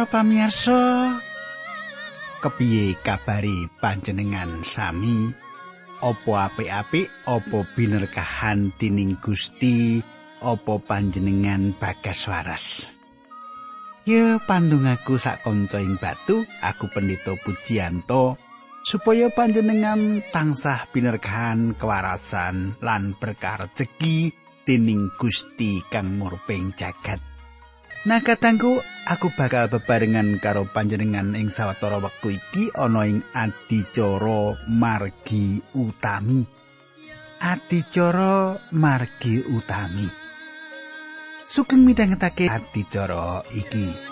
Para pamirsa, kepiye kabari panjenengan sami? Apa apik-apik, apa binerkahan tining Gusti, apa panjenengan bagas waras? Ya pandungaku sak kanca ing batu, aku pendeta Pujianto, supaya panjenengan tansah binerkahan kewarasan lan berkah rejeki tining Gusti kang murping jagat. Nah katangku aku bakal bebarengan karo panjenengan ing sawetara wektu iki ana ing adicara margi utami. Adicara margi utami. Sugeng midhangetake adicara iki.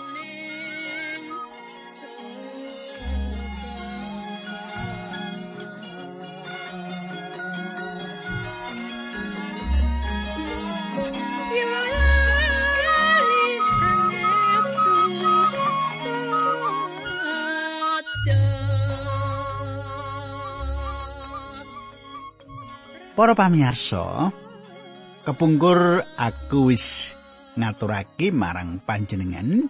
Para pamirsa, kepungkur aku wis ngaturake marang panjenengan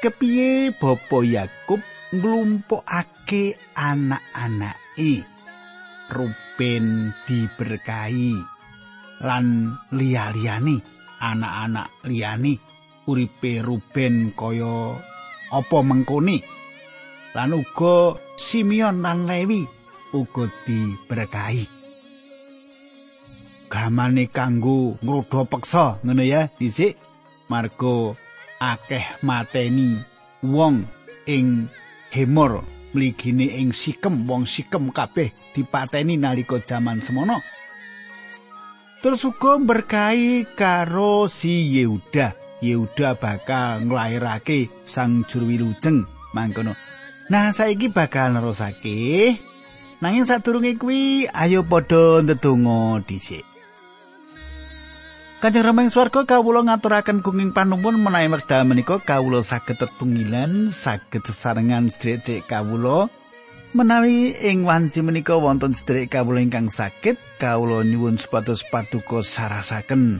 kepiye Bapa Yakub nglumpukake anak-anake? Ruben diberkahi lan liya-liyane anak-anak liyane. Uripe Ruben kaya apa mengkone? Lan uga Simeon lan Lewi uga diberkahi gamane kanggo ngrodha peksa ngono ya dhisik. Margo akeh mateni wong ing hemor mligine ing sikem wong sikem kabeh dipateni nalika jaman semono. Terus uga berkahi karo si Yehuda. Yehuda bakal nglairake sang juru wilujeng mangkono. Nah saiki bakal nerusake. Nanging sadurunge kuwi ayo padha ndedonga dhisik Kanjeng Rama ing swarga kawula ngaturaken gunging panuwun menawi wekdal menika kawula saged tetunggilan saged sesarengan sedherek kawula. Menawi ing wanci menika wonten sedherek kawula ingkang sakit kawula nyuwun supados paduka sarasaken.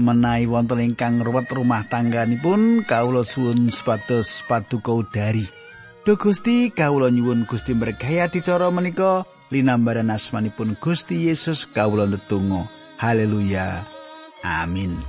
Menawi wonten ingkang ruwet rumah tangganipun kawula suwun supados paduka udari. Duh Gusti kawula nyuwun Gusti berkahi dicara menika linambaran asmanipun Gusti Yesus kawula ndedonga. Haleluya Amin.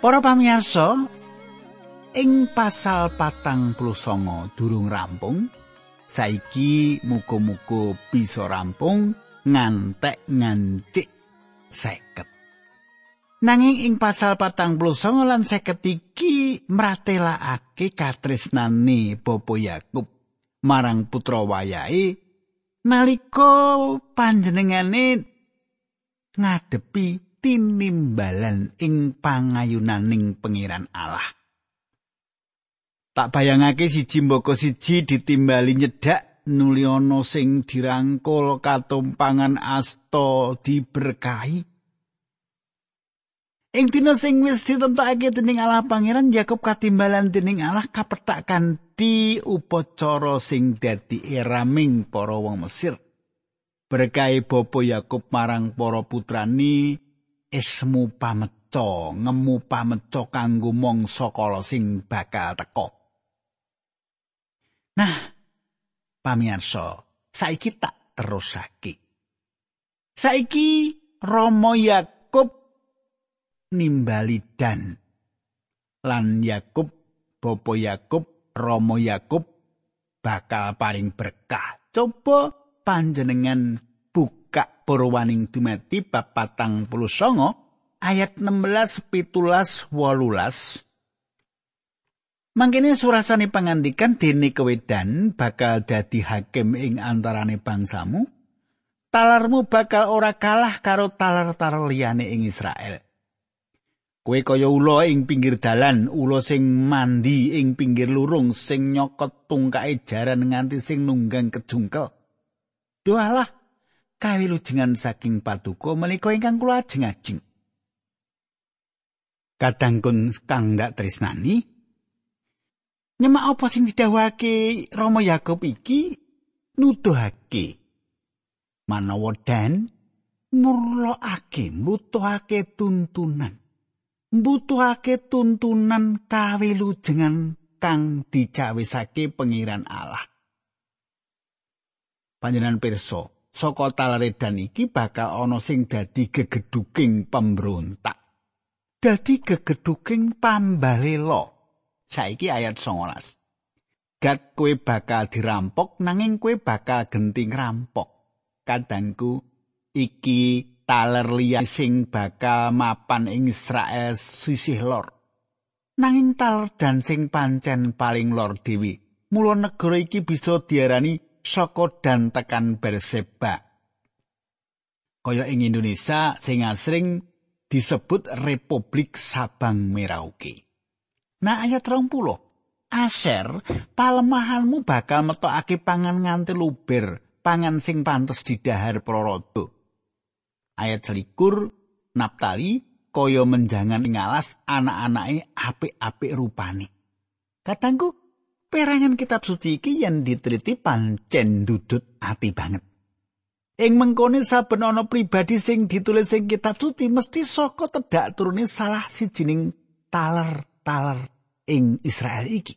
Para pamirsa, ing pasal patang puluh songo durung rampung saiki muga-muga bisa rampung ngantek ngancik seket. Nanging ing pasal patang puluh songo lan seket iki mratelakake katresnane Bapa Yakub marang putra wayahe nalika panjenengane ngadepi tinimbalan ing pangayunaning pangeran Allah Tak bayangake siji mboko siji ditimbali nyedak nuli ana sing dirangkul katumpangan asta diberkahi. Ing dina sing wis ditentokake dening Allah Pangeran Yakub katimbalan dening Allah kapethak kanthi upacara sing dadi eraming para wong Mesir. Berkahi Bapa Yakub marang para putrani esmu pameca ngemu pameca kanggo mangsa kala sing bakal teka. Nah, pamirsa, saiki tak terusake. Saiki Romo Yakub nimbali dan lan Yakub Bapa Yakub Romo Yakub bakal paring berkah. Coba panjenengan buka purwaning dumati bab patang puluh songo ayat 16 pitulas wolulas Mangkene surasane pangandikan dene kewedan bakal dadi hakim ing antarane bangsamu. Talarmu bakal ora kalah karo talar-talar liyane ing Israel. Kowe kaya ula ing pinggir dalan, ula sing mandi ing pinggir lurung sing nyokot tungkae jaran nganti sing nunggang kejungkel. Doalah kawilujengan saking paduka menika ingkang kula ajeng-ajeng. Kadangkun kang ndak tresnani nyemak apa sing didhawuhake Rama Yakub iki? Nuduhake. Manawa dan murlokake mbutuhake tuntunan. Mbutuhake tuntunan kawilujengan kang dicawisake pengiran Allah. Panjenengan pirsa saka talaredan iki bakal ana sing dadi gegeduking pemberontak. Dadi gegeduking pambalela saiki ayat 19 Gat kue bakal dirampok nanging kue bakal genting rampok kadangku iki taler liya sing bakal mapan ing Israel sisih lor. Nanging taler dan sing pancen paling lor dewi mula negara iki bisa diarani saka dan tekan Berseba. Kaya ing Indonesia sing asring disebut Republik Sabang Merauke. Nah ayat 20. Aser, palemahanmu bakal metokake pangan nganti luber, pangan sing pantes didahar prorodo. Ayat selikur, Naptali, kaya menjangan ing alas anak-anake apik-apik rupane. Katangku, perangan kitab suci iki yen diteliti pancen dudut ati banget. Ing mengkone saben ana pribadi sing ditulis ing kitab suci mesti saka tedak turune salah sijining taler-taler ing Israel iki.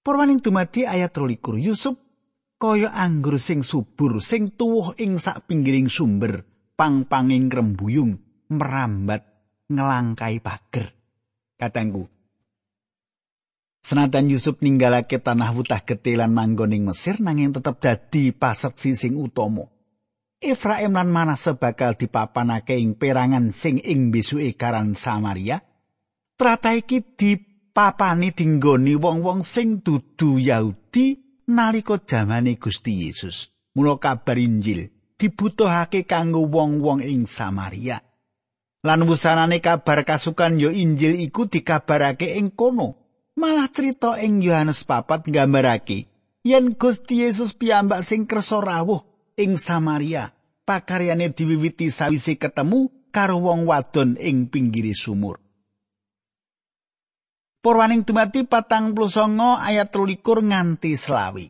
Purwaning dumadi ayat 23 Yusuf kaya anggur sing subur sing tuwuh ing sak pinggiring sumber pang-panging rembuyung merambat ngelangkai pager. Katangku, Senatan Yusuf ninggalake tanah wutah getih lan manggon ing Mesir nanging tetep dadi paseksi sing utama. Efraim lan Manase bakal dipapanake ing perangan sing ing besuke karan Samaria. Trata iki dipapani dinggoni wong-wong sing dudu Yahudi nalika jamane Gusti Yesus. Mula kabar Injil dibutuhake kanggo wong-wong ing Samaria. Lan wusanane kabar kasukan yo Injil iku dikabarake ing kono. malah cerita ing Yohanes papat nggambarake yen Gusti Yesus piyambak sing kersa rawuh ing Samaria pakaryane diwiwiti sawise ketemu karo wong wadon ing pinggiri sumur Purwaning dumati patang songo ayat telulikur nganti selawi.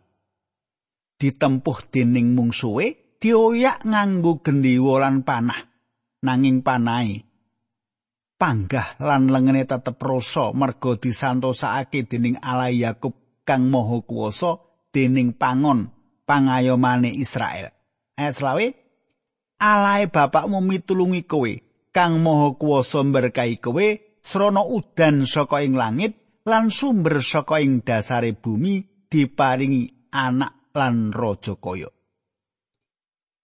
Ditempuh dening mungsuwe, dioyak nganggo gendiwa lan panah. Nanging panai panggah lan lengene tetep rasa merga disantosake dening Allah Yakub kang maha kuwasa dening pangon pangayomane Israel. Ayat selawe, Alae bapakmu mitulungi kowe, kang maha kuwasa berkahi kowe, srana udan saka ing langit, lan sumber saka ing dasare bumi diparingi anak lan raja kaya.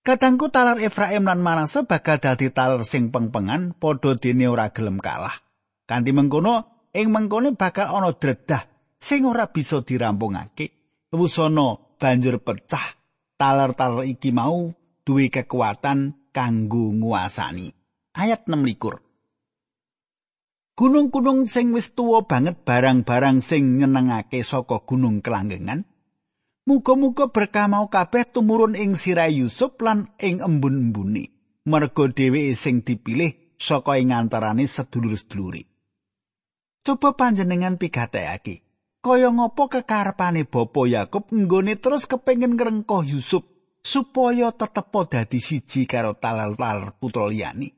Kadangku talar Efraim lan Manase bakal dadi talar sing pengpengan padha dene ora gelem kalah. Kanthi mengkono ing mengkone bakal ana dredah sing ora bisa dirampungake. Wusana banjur pecah. Talar-talar iki mau duwe kekuatan kanggo nguasani. Ayat 6 Gunung-gunung sing wis tuwa banget barang-barang sing nyenengake saka gunung kelanggengan Muga-muga berkah mau kabeh tumurun ing sirah Yusuf lan ing embun-embuni. Merga dheweke sing dipilih saka ing antarane sedulur-sedulure. Coba panjenengan pigatekake, kaya ngopo kekarepane Bapa Yakub nggone terus kepengin ngrengkoh Yusuf supaya tetep dadi siji karo talal-talal putra liyane.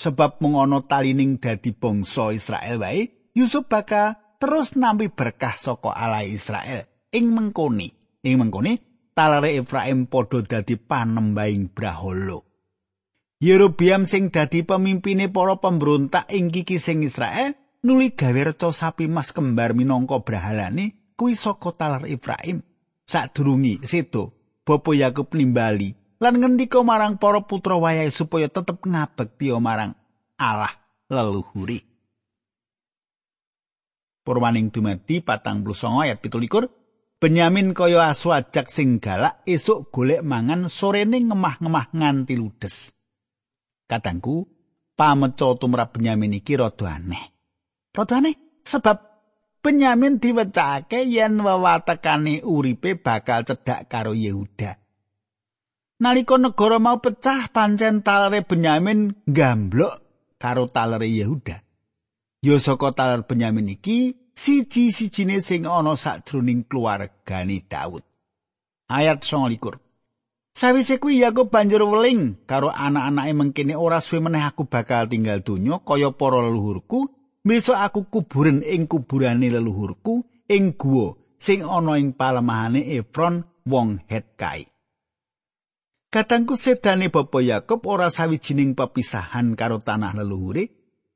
Sebab mung ana talining dadi bangsa Israel wae, Yusuf bakal terus nampi berkah saka Allah Israel ing mengkoni. Ing mengkone talare Efraim padha dadi panembahing brahala. Yerobiam sing dadi pemimpine para pemberontak ing kiki sing Israel nuli gawe reca sapi mas kembar minangka brahalane kuwi saka talar Efraim. Sadurungi sedo, Bapa Yakub nimbali lan ngendika marang para putra wayahe supaya tetep ngabekti marang Allah leluhuri. Purwaning dumadi patang puluh ayat pitulikur, Benyamin kaya asu ajak sing galak esuk golek mangan sorene ngemah-ngemah nganti ludes. Katangku, pameco tumrap Benyamin iki rada aneh. Rada aneh sebab Benyamin diwecake yen wewatekane uripe bakal cedhak karo Yehuda. Nalika negara mau pecah pancen talere Benyamin gamblok karo talere Yehuda. Ya saka taler Benyamin iki siji-sijine sing ana sakjroning keluargane Daud. Ayat 29. Sawise kuwi Yakub banjur weling karo anak-anake mengkene ora suwe meneh aku bakal tinggal donya kaya para leluhurku, besok aku kuburen ing kuburane leluhurku ing guwa sing ana ing palemahane Efron wong Het Katangku sedane Bapa Yakub ora sawijining pepisahan karo tanah leluhure,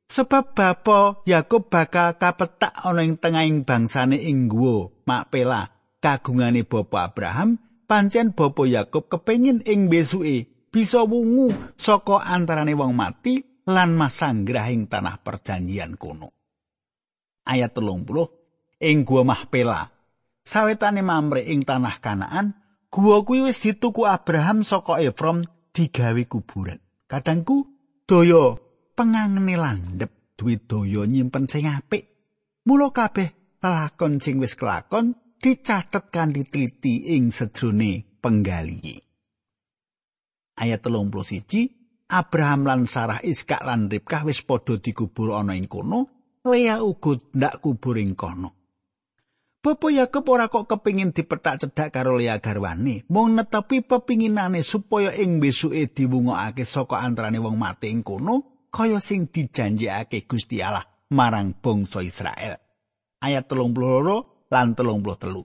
sebab Bapa Yakub bakal kapetak ana ing tengahing bangsane ing guwa Makpela kagungane Bapa Abraham pancen Bapa Yakub kepengin ing besuke bisa wungu saka antarane wong mati lan masanggrah ing tanah perjanjian kuno. Ayat 30 ing gua Mahpela sawetane mamre ing tanah Kanaan gua kuwi wis dituku Abraham saka Efron digawe kuburan. Kadangku daya pengangene landhep duwe daya nyimpen sing apik. Mula kabeh lakon sing wis kelakon dicatet kanthi teliti ing sedrone penggali. Ayat 31 Abraham lan Sarah Iskak lan Ribkah wis padha dikubur ana ing kono, Lea uga ndak kubur ing kono. Bapak Yakub ora kok kepingin dipethak cedhak karo Lea garwane, mung netepi pepinginane supaya ing besuke diwungokake saka antarane wong mati ing kono, kaya sing dijanjekake Gusti Allah marang bangsa Israel. Ayat 32 lan telung puluh telu.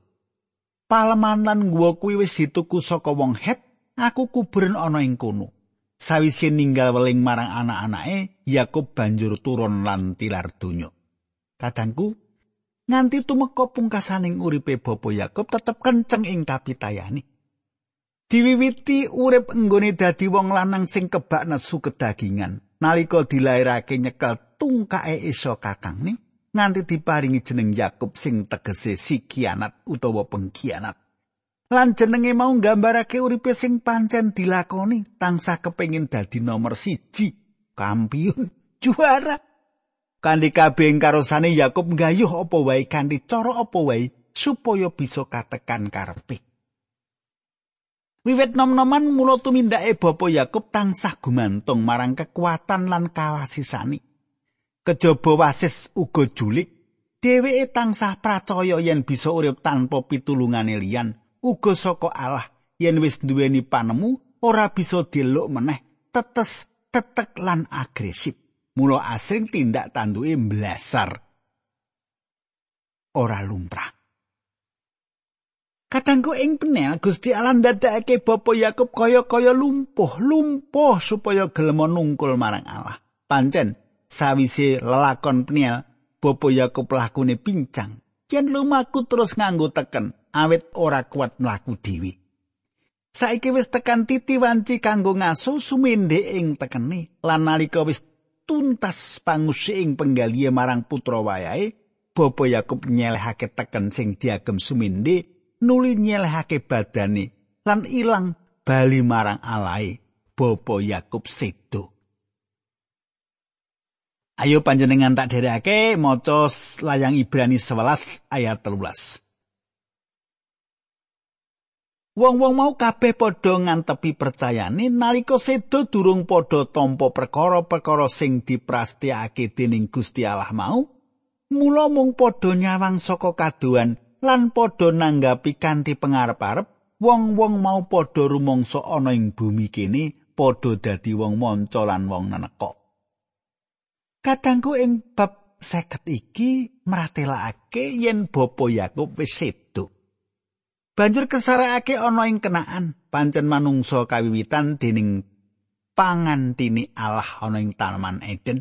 Paleman lan gua kuwi wis dituku saka wong het, aku kuburen ana ing kono. Sawise ninggal weling marang anak-anake, Yakub banjur turun lan tilar donya. Kadangku, nganti tumeka pungkasaning uripe bapa Yakub tetep kenceng ing kapitayane. Diwiwiti urip enggone dadi wong lanang sing kebak nesu kedagingan. Nalika dilairake nyekel tungkae iso kakangne, nganti diparingi jeneng Yakub sing tegese sikianat utawa pengkhianat. Lan jenenge mau nggambarake uripe sing pancen dilakoni tansah kepengin dadi nomor siji, kampiun, juara. Kanthi kabeh karosane Yakub nggayuh apa wae kanthi cara apa wae supaya bisa katekan karepe. Wiwit nom-noman mula tumindake Bapa Yakub tansah gumantung marang kekuatan lan kawasisane. kejaba wasis uga julik dheweke tansah pracaya yen bisa urip tanpa pitulungane liyan uga saka Allah yen wis duweni panemu ora bisa diluk meneh tetes tetek lan agresif mula asring tindak tanduke mblasar. Ora lumrah. Katangku ing penel Gusti Allah ndadekake Bapa Yakub kaya-kaya lumpuh, lumpuh supaya gelem nungkul marang Allah. Pancen sawise lelakon peniel Bopo Yakub lakune pincang. Yen lumaku terus nganggo teken awit ora kuat mlaku dhewe. Saiki wis tekan titi wanci kanggo ngaso sumende ing tekene lan nalika wis tuntas pangusi ing penggalie marang putra wayahe Bopo Yakub nyelehake teken sing diagem sumende nuli nyelehake badane lan ilang bali marang alai Bopo Yakub sedo Ayo panjenengan tak dereake maca layang Ibrani 11 ayat 13. Wong-wong mau kabeh padha ngantepi percayane nalika sedo durung padha tampa perkara-perkara sing diprastiyake dening Gusti Allah mau, mula mung padha nyawang saka kaduan lan padha nanggapi kanthi pengarep-arep wong-wong mau padha rumangsa ana ing bumi kene padha dadi wong manca lan wong nenekok. Kadangku ing bab seket iki maratelakake yen bapa Yakub wis sedo. Banjur kesarekake ana ing kenaan pancen manungsa kawiwitan dening pangantini Allah ana ing Taman Eden.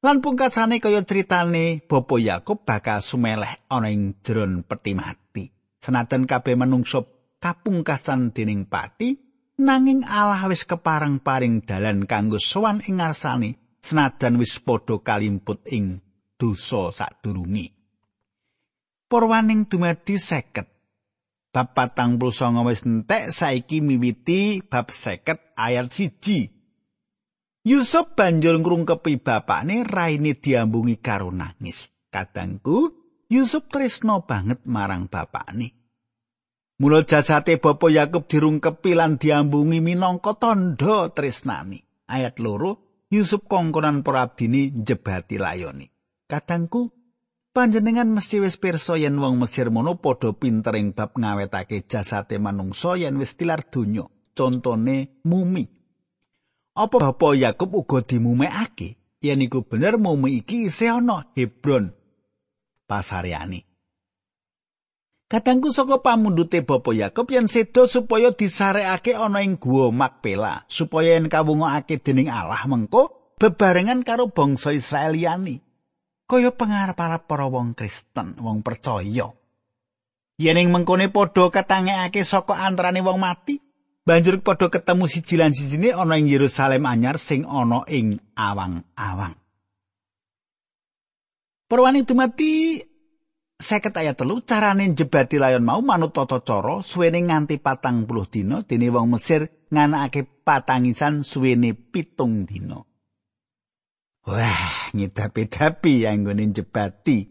Lan pungkasane kaya critane bapa Yakub bakal sumeleh ana ing jeron peti mati. Senajan kabeh manungsa kapungkasan dening pati, nanging Allah wis kepareng paring dalan kanggo sowan ing ngarsane senadan wis padha kalimput ing dosa sadurunge. Porwaning dumadi seket. Bab patang puluh songo wis entek saiki miwiti bab seket ayat siji. Yusuf banjur ngrungkepi bapakne raine diambungi karo nangis. Kadangku, Yusuf tresno banget marang bapakne. Mula jasate Bapa Yakub dirungkepi lan diambungi minangka tandha tresnani. Ayat loro Yusuf kongkonan para abdini njebati layoni. Kadangku panjenengan mesti wis pirsa yen wong Mesir mono padha pintering bab ngawetake jasate manungsa yen wis tilar donya contone mumi. Apa bapa Yakub uga dimumekake? Yen iku bener mumi iki isih ana Hebron. Pasareane Kadangku saka pamundute Bapa Yakub yen sedo supaya disarekake ana ing Gua Makpela supaya yen kawungokake dening Allah mengko bebarengan karo bangsa Israel liyane. Kaya pangarep-arep para wong Kristen, wong percaya. Yen ing mengkone padha katangekake saka antarane wong mati, banjur padha ketemu siji lan sijine ana ing Yerusalem anyar sing ana ing awang-awang. Perwani dumati seket ayat telu carane jebati layon mau manut tata cara suwene nganti patang puluh dina dene wong Mesir nganakake patangisan suwene pitung dina. Wah, ngidapi-dapi anggone jebati.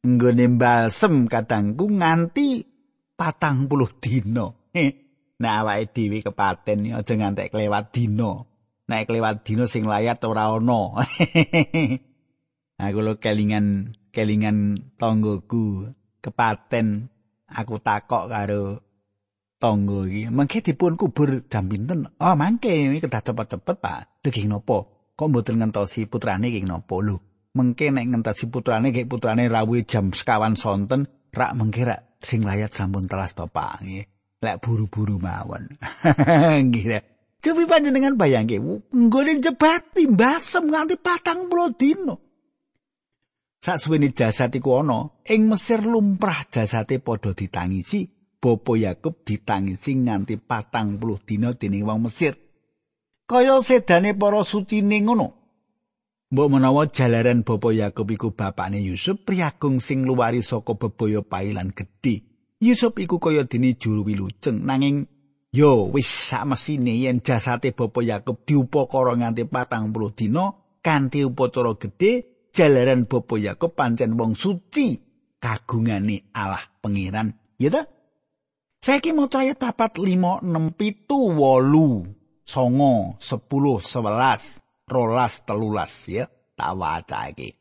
Nggone balsem kadangku nganti patang puluh dino. Nah, awake dhewe kepaten aja ngantek kelewat dino. Nek kelewat dino sing layat ora ana. Aku lo kelingan kelingan tonggoku kepaten aku takok karo tonggo iki. Mengke dipun kubur jam pinten? Oh, mangke iki kedah cepet-cepet, Pak. Daging nopo? Kok mboten ngentosi putrane ing napa lho mengke nek ngentosi putrane kek putrane rawuh jam sekawan sonten rak mengke rak sing layat sampun telas to Pak? Nggih. Lek buru-buru mawon. Nggih Cobi panjenengan bayangke, nggone jebati mbasem nganti patang puluh dino. Saksuwene jasad iku ana, ing Mesir lumrah jasate padha ditangisi, Bapa Yakub ditangisi nganti patang puluh dino dening wong Mesir. Kaya sedane para sucine ngono. Mbok menawa jalaran Bapa Yakub iku bapakne Yusuf priagung sing luwari saka bebaya pailan gedhe. Yusuf iku kaya dene juru wilujeng nanging yo wis samesine yen jasate Bapa Yakub diupakara nganti patang puluh dina kanthi upacara gedhe jalaran Bapa Yakub pancen wong suci kagungane Allah Pangeran. Ya ta? Saiki maca ayat 4 5 6 7 8 songo, sepuluh, sebelas, rolas, telulas, ya, tak waca iki.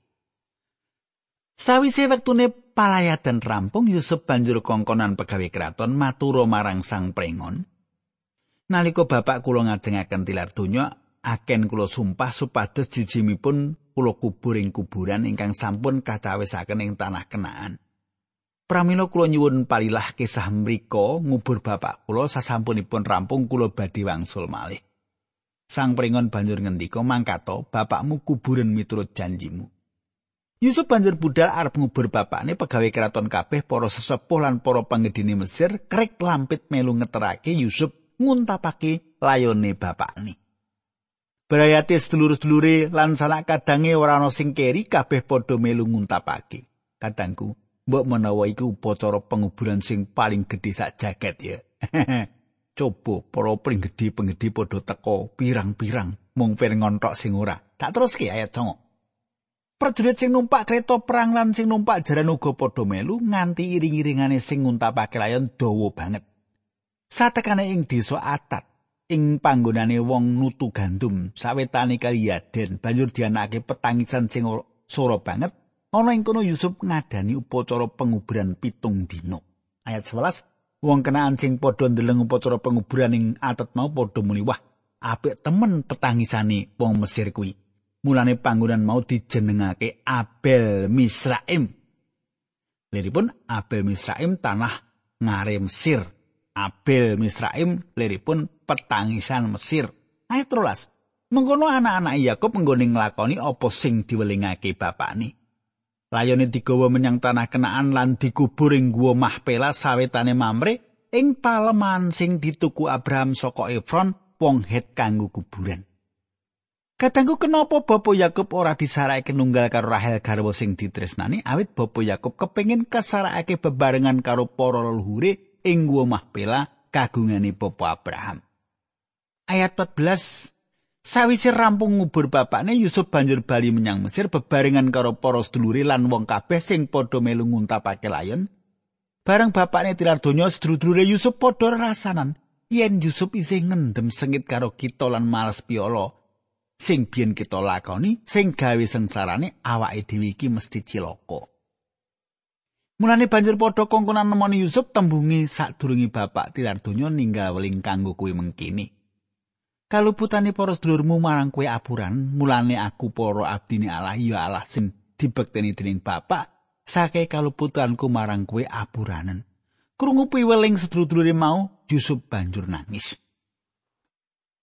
Sawise wektune palayatan rampung, Yusuf banjur kongkonan pegawai keraton maturo marang sang prengon. Naliko bapak kula ngajengaken tilar donya, aken kula sumpah supados jijimipun kula kubur ing kuburan ingkang sampun kacawisaken ing tanah kenaan. Pramila kula nyuwun palilah kisah mriku ngubur bapak kula sasampunipun rampung kula badhe wangsul malih. Sang pringon banjur ngendika mangkato bapakmu kuburan miturut janjimu. Yusuf banjur budal arep ngubur bapakne pegawai keraton kabeh para sesepuh lan para panggedini Mesir krek lampit melu ngeterake Yusuf nguntapake layone bapakne. Berayati sedulur-sedulure lan sanak kadange ora ana sing keri kabeh padha melu nguntapake. Kadangku, mbok menawa iku upacara penguburan sing paling gedhe sak jaket ya. Coba para pring gedhe penggedhe padha teka pirang-pirang mung pengen tok sing ora. Tak teruske ayat 9. Prajurit sing numpak kereta perang lan sing numpak jaran uga padha melu nganti iring-iringane sing nguntapake layon dawa banget. Satekane ing desa Atat ing panggonane wong nutu gandum sawetane kali Yaden banjur dianake petangisan sing sora banget Ana ing kono Yusuf ngadani upacara penguburan pitung dino. Ayat 11, wong kenaan sing padha ndeleng upacara penguburan ing atet mau padha muni wah, apik temen petangisane wong Mesir kuwi. Mulane panggonan mau dijenengake Abel Misraim. Liripun Abel Misraim tanah ngare Mesir. Abel Misraim liripun petangisan Mesir. Ayat 13. Mengkono anak-anak Yakub nggone nglakoni apa sing diwelingake bapakne. Layone digawa menyang tanah kenaan lan dikubur ing guwa mahpela sawetane mamre ing paleman sing dituku Abraham saka Efron wong Het kanggo kuburan. Katanggu kenapa Bapak Yakub ora disarake nunggal karo Rahel garwa sing ditresnani awit Bapak Yakub kepengin kasarakake bebarengan karo para leluhure ing guwa mahpela kagungane Bapak Abraham. Ayat 14 Sawise rampung ngubur bapakne Yusuf banjur bali menyang Mesir bebarengan karo para sedulure lan wong kabeh sing padha melu nguntapake layon. Bareng bapakne tilar donya sedulur Yusuf padha rasanan yen Yusuf isih ngendem sengit karo kita lan males piolo sing biyen kita lakoni sing gawe sengsarane awake dhewe iki mesti cilaka. Mulane banjur padha kongkonan nemoni Yusuf tembungi sadurunge bapak tilar donya ninggal weling kanggo kuwi mengkini. Kaluputane para sedulurmu marang kowe apuran, mulane aku para abdine Allah ya Allah sing dibekteni dening bapak, sake kaluputanku marang kowe apuranen. Krungu piweling sedulur-sedulure mau, Yusuf banjur nangis.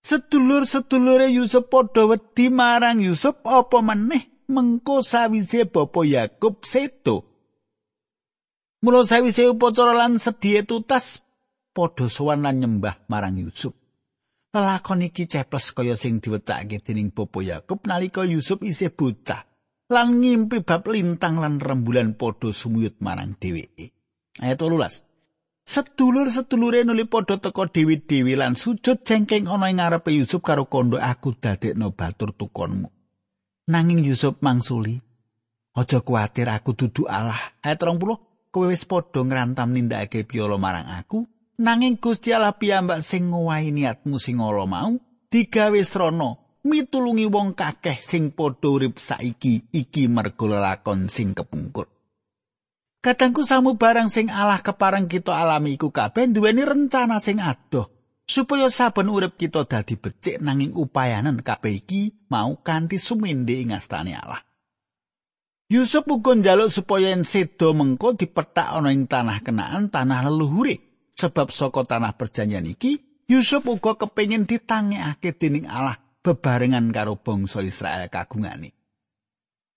Sedulur-sedulure Yusuf padha wedi marang Yusuf apa meneh mengko sawise bapa Yakub seto. Mula sawise upacara lan sedhiye tutas padha sowan nyembah marang Yusuf. Lelakon iki ceples kaya sing diwecake dening Bapa Yakub nalika Yusuf isih bocah lan ngimpi bab lintang lan rembulan padha sumuyut marang dheweke. Ayat 18. Sedulur-sedulure nuli padha teka dewi-dewi lan sujud jengking ana ing ngarepe Yusuf karo kondo aku dadekno batur tukonmu. Nanging Yusuf mangsuli, "Aja kuwatir aku dudu Allah." Ayat 20. kowe wis padha ngrantam nindakake piolo marang aku nanging Gusti Allah piyambak sing ngowahi niatmu sing ala mau digawe srana mitulungi wong kakeh sing padha urip saiki iki mergo lakon sing kepungkur. Kadangku samu barang sing Allah kepareng kita alami iku kabeh duweni rencana sing adoh supaya saben urip kita dadi becik nanging upayanan kabeh iki mau kanthi sumende ing astane Allah. Yusuf uga njaluk supaya yen sedo mengko dipethak ana ing tanah kenaan tanah leluhure sebab saka tanah perjanjian iki Yusuf uga kepengin ditangekake dening Allah bebarengan karo bangsa Israel kagungane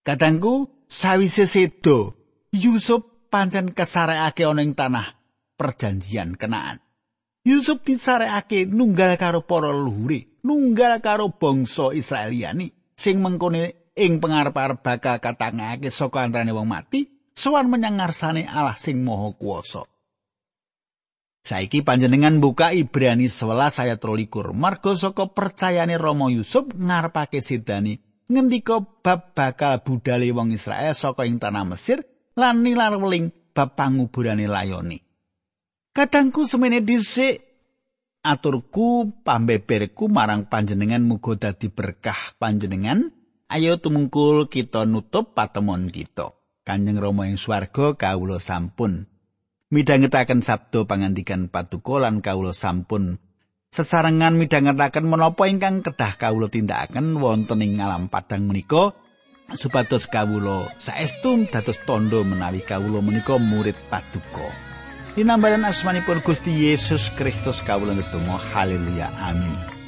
Kadangku sawise sedo Yusuf pancen kesarekake ana ing tanah perjanjian kenaan Yusuf disarekake nunggal karo para leluhure nunggal karo bangsa Israeliani sing mengkone ing pengarep-arep bakal katangake saka antarane wong mati sowan menyang ngarsane Allah sing maha kuwasa. Saiki panjenengan buka Ibrani 11 ayat 23 marga saka percayane Rama Yusuf ngarepake sedani ngendika bab bakal budale wong Israel saka ing tanah Mesir lan nilar weling bab panguburane layoni. Kadangku semene dhisik aturku pambeberku marang panjenengan muga dadi berkah panjenengan Ayo tumungkul kita nutup patemon kita. Kanjeng Rama ing swarga kawula sampun midhangetaken sabda pangandikan patuko lan kawula sampun sesarengan midhangetaken menapa ingkang kedah kawula tindakaken wonten ing alam padang menika supados kawula saestu dados tondo menawi kawula menika murid patuko. Dinambaran asmanipun Gusti Yesus Kristus kawula ngetunggal haleluya amin.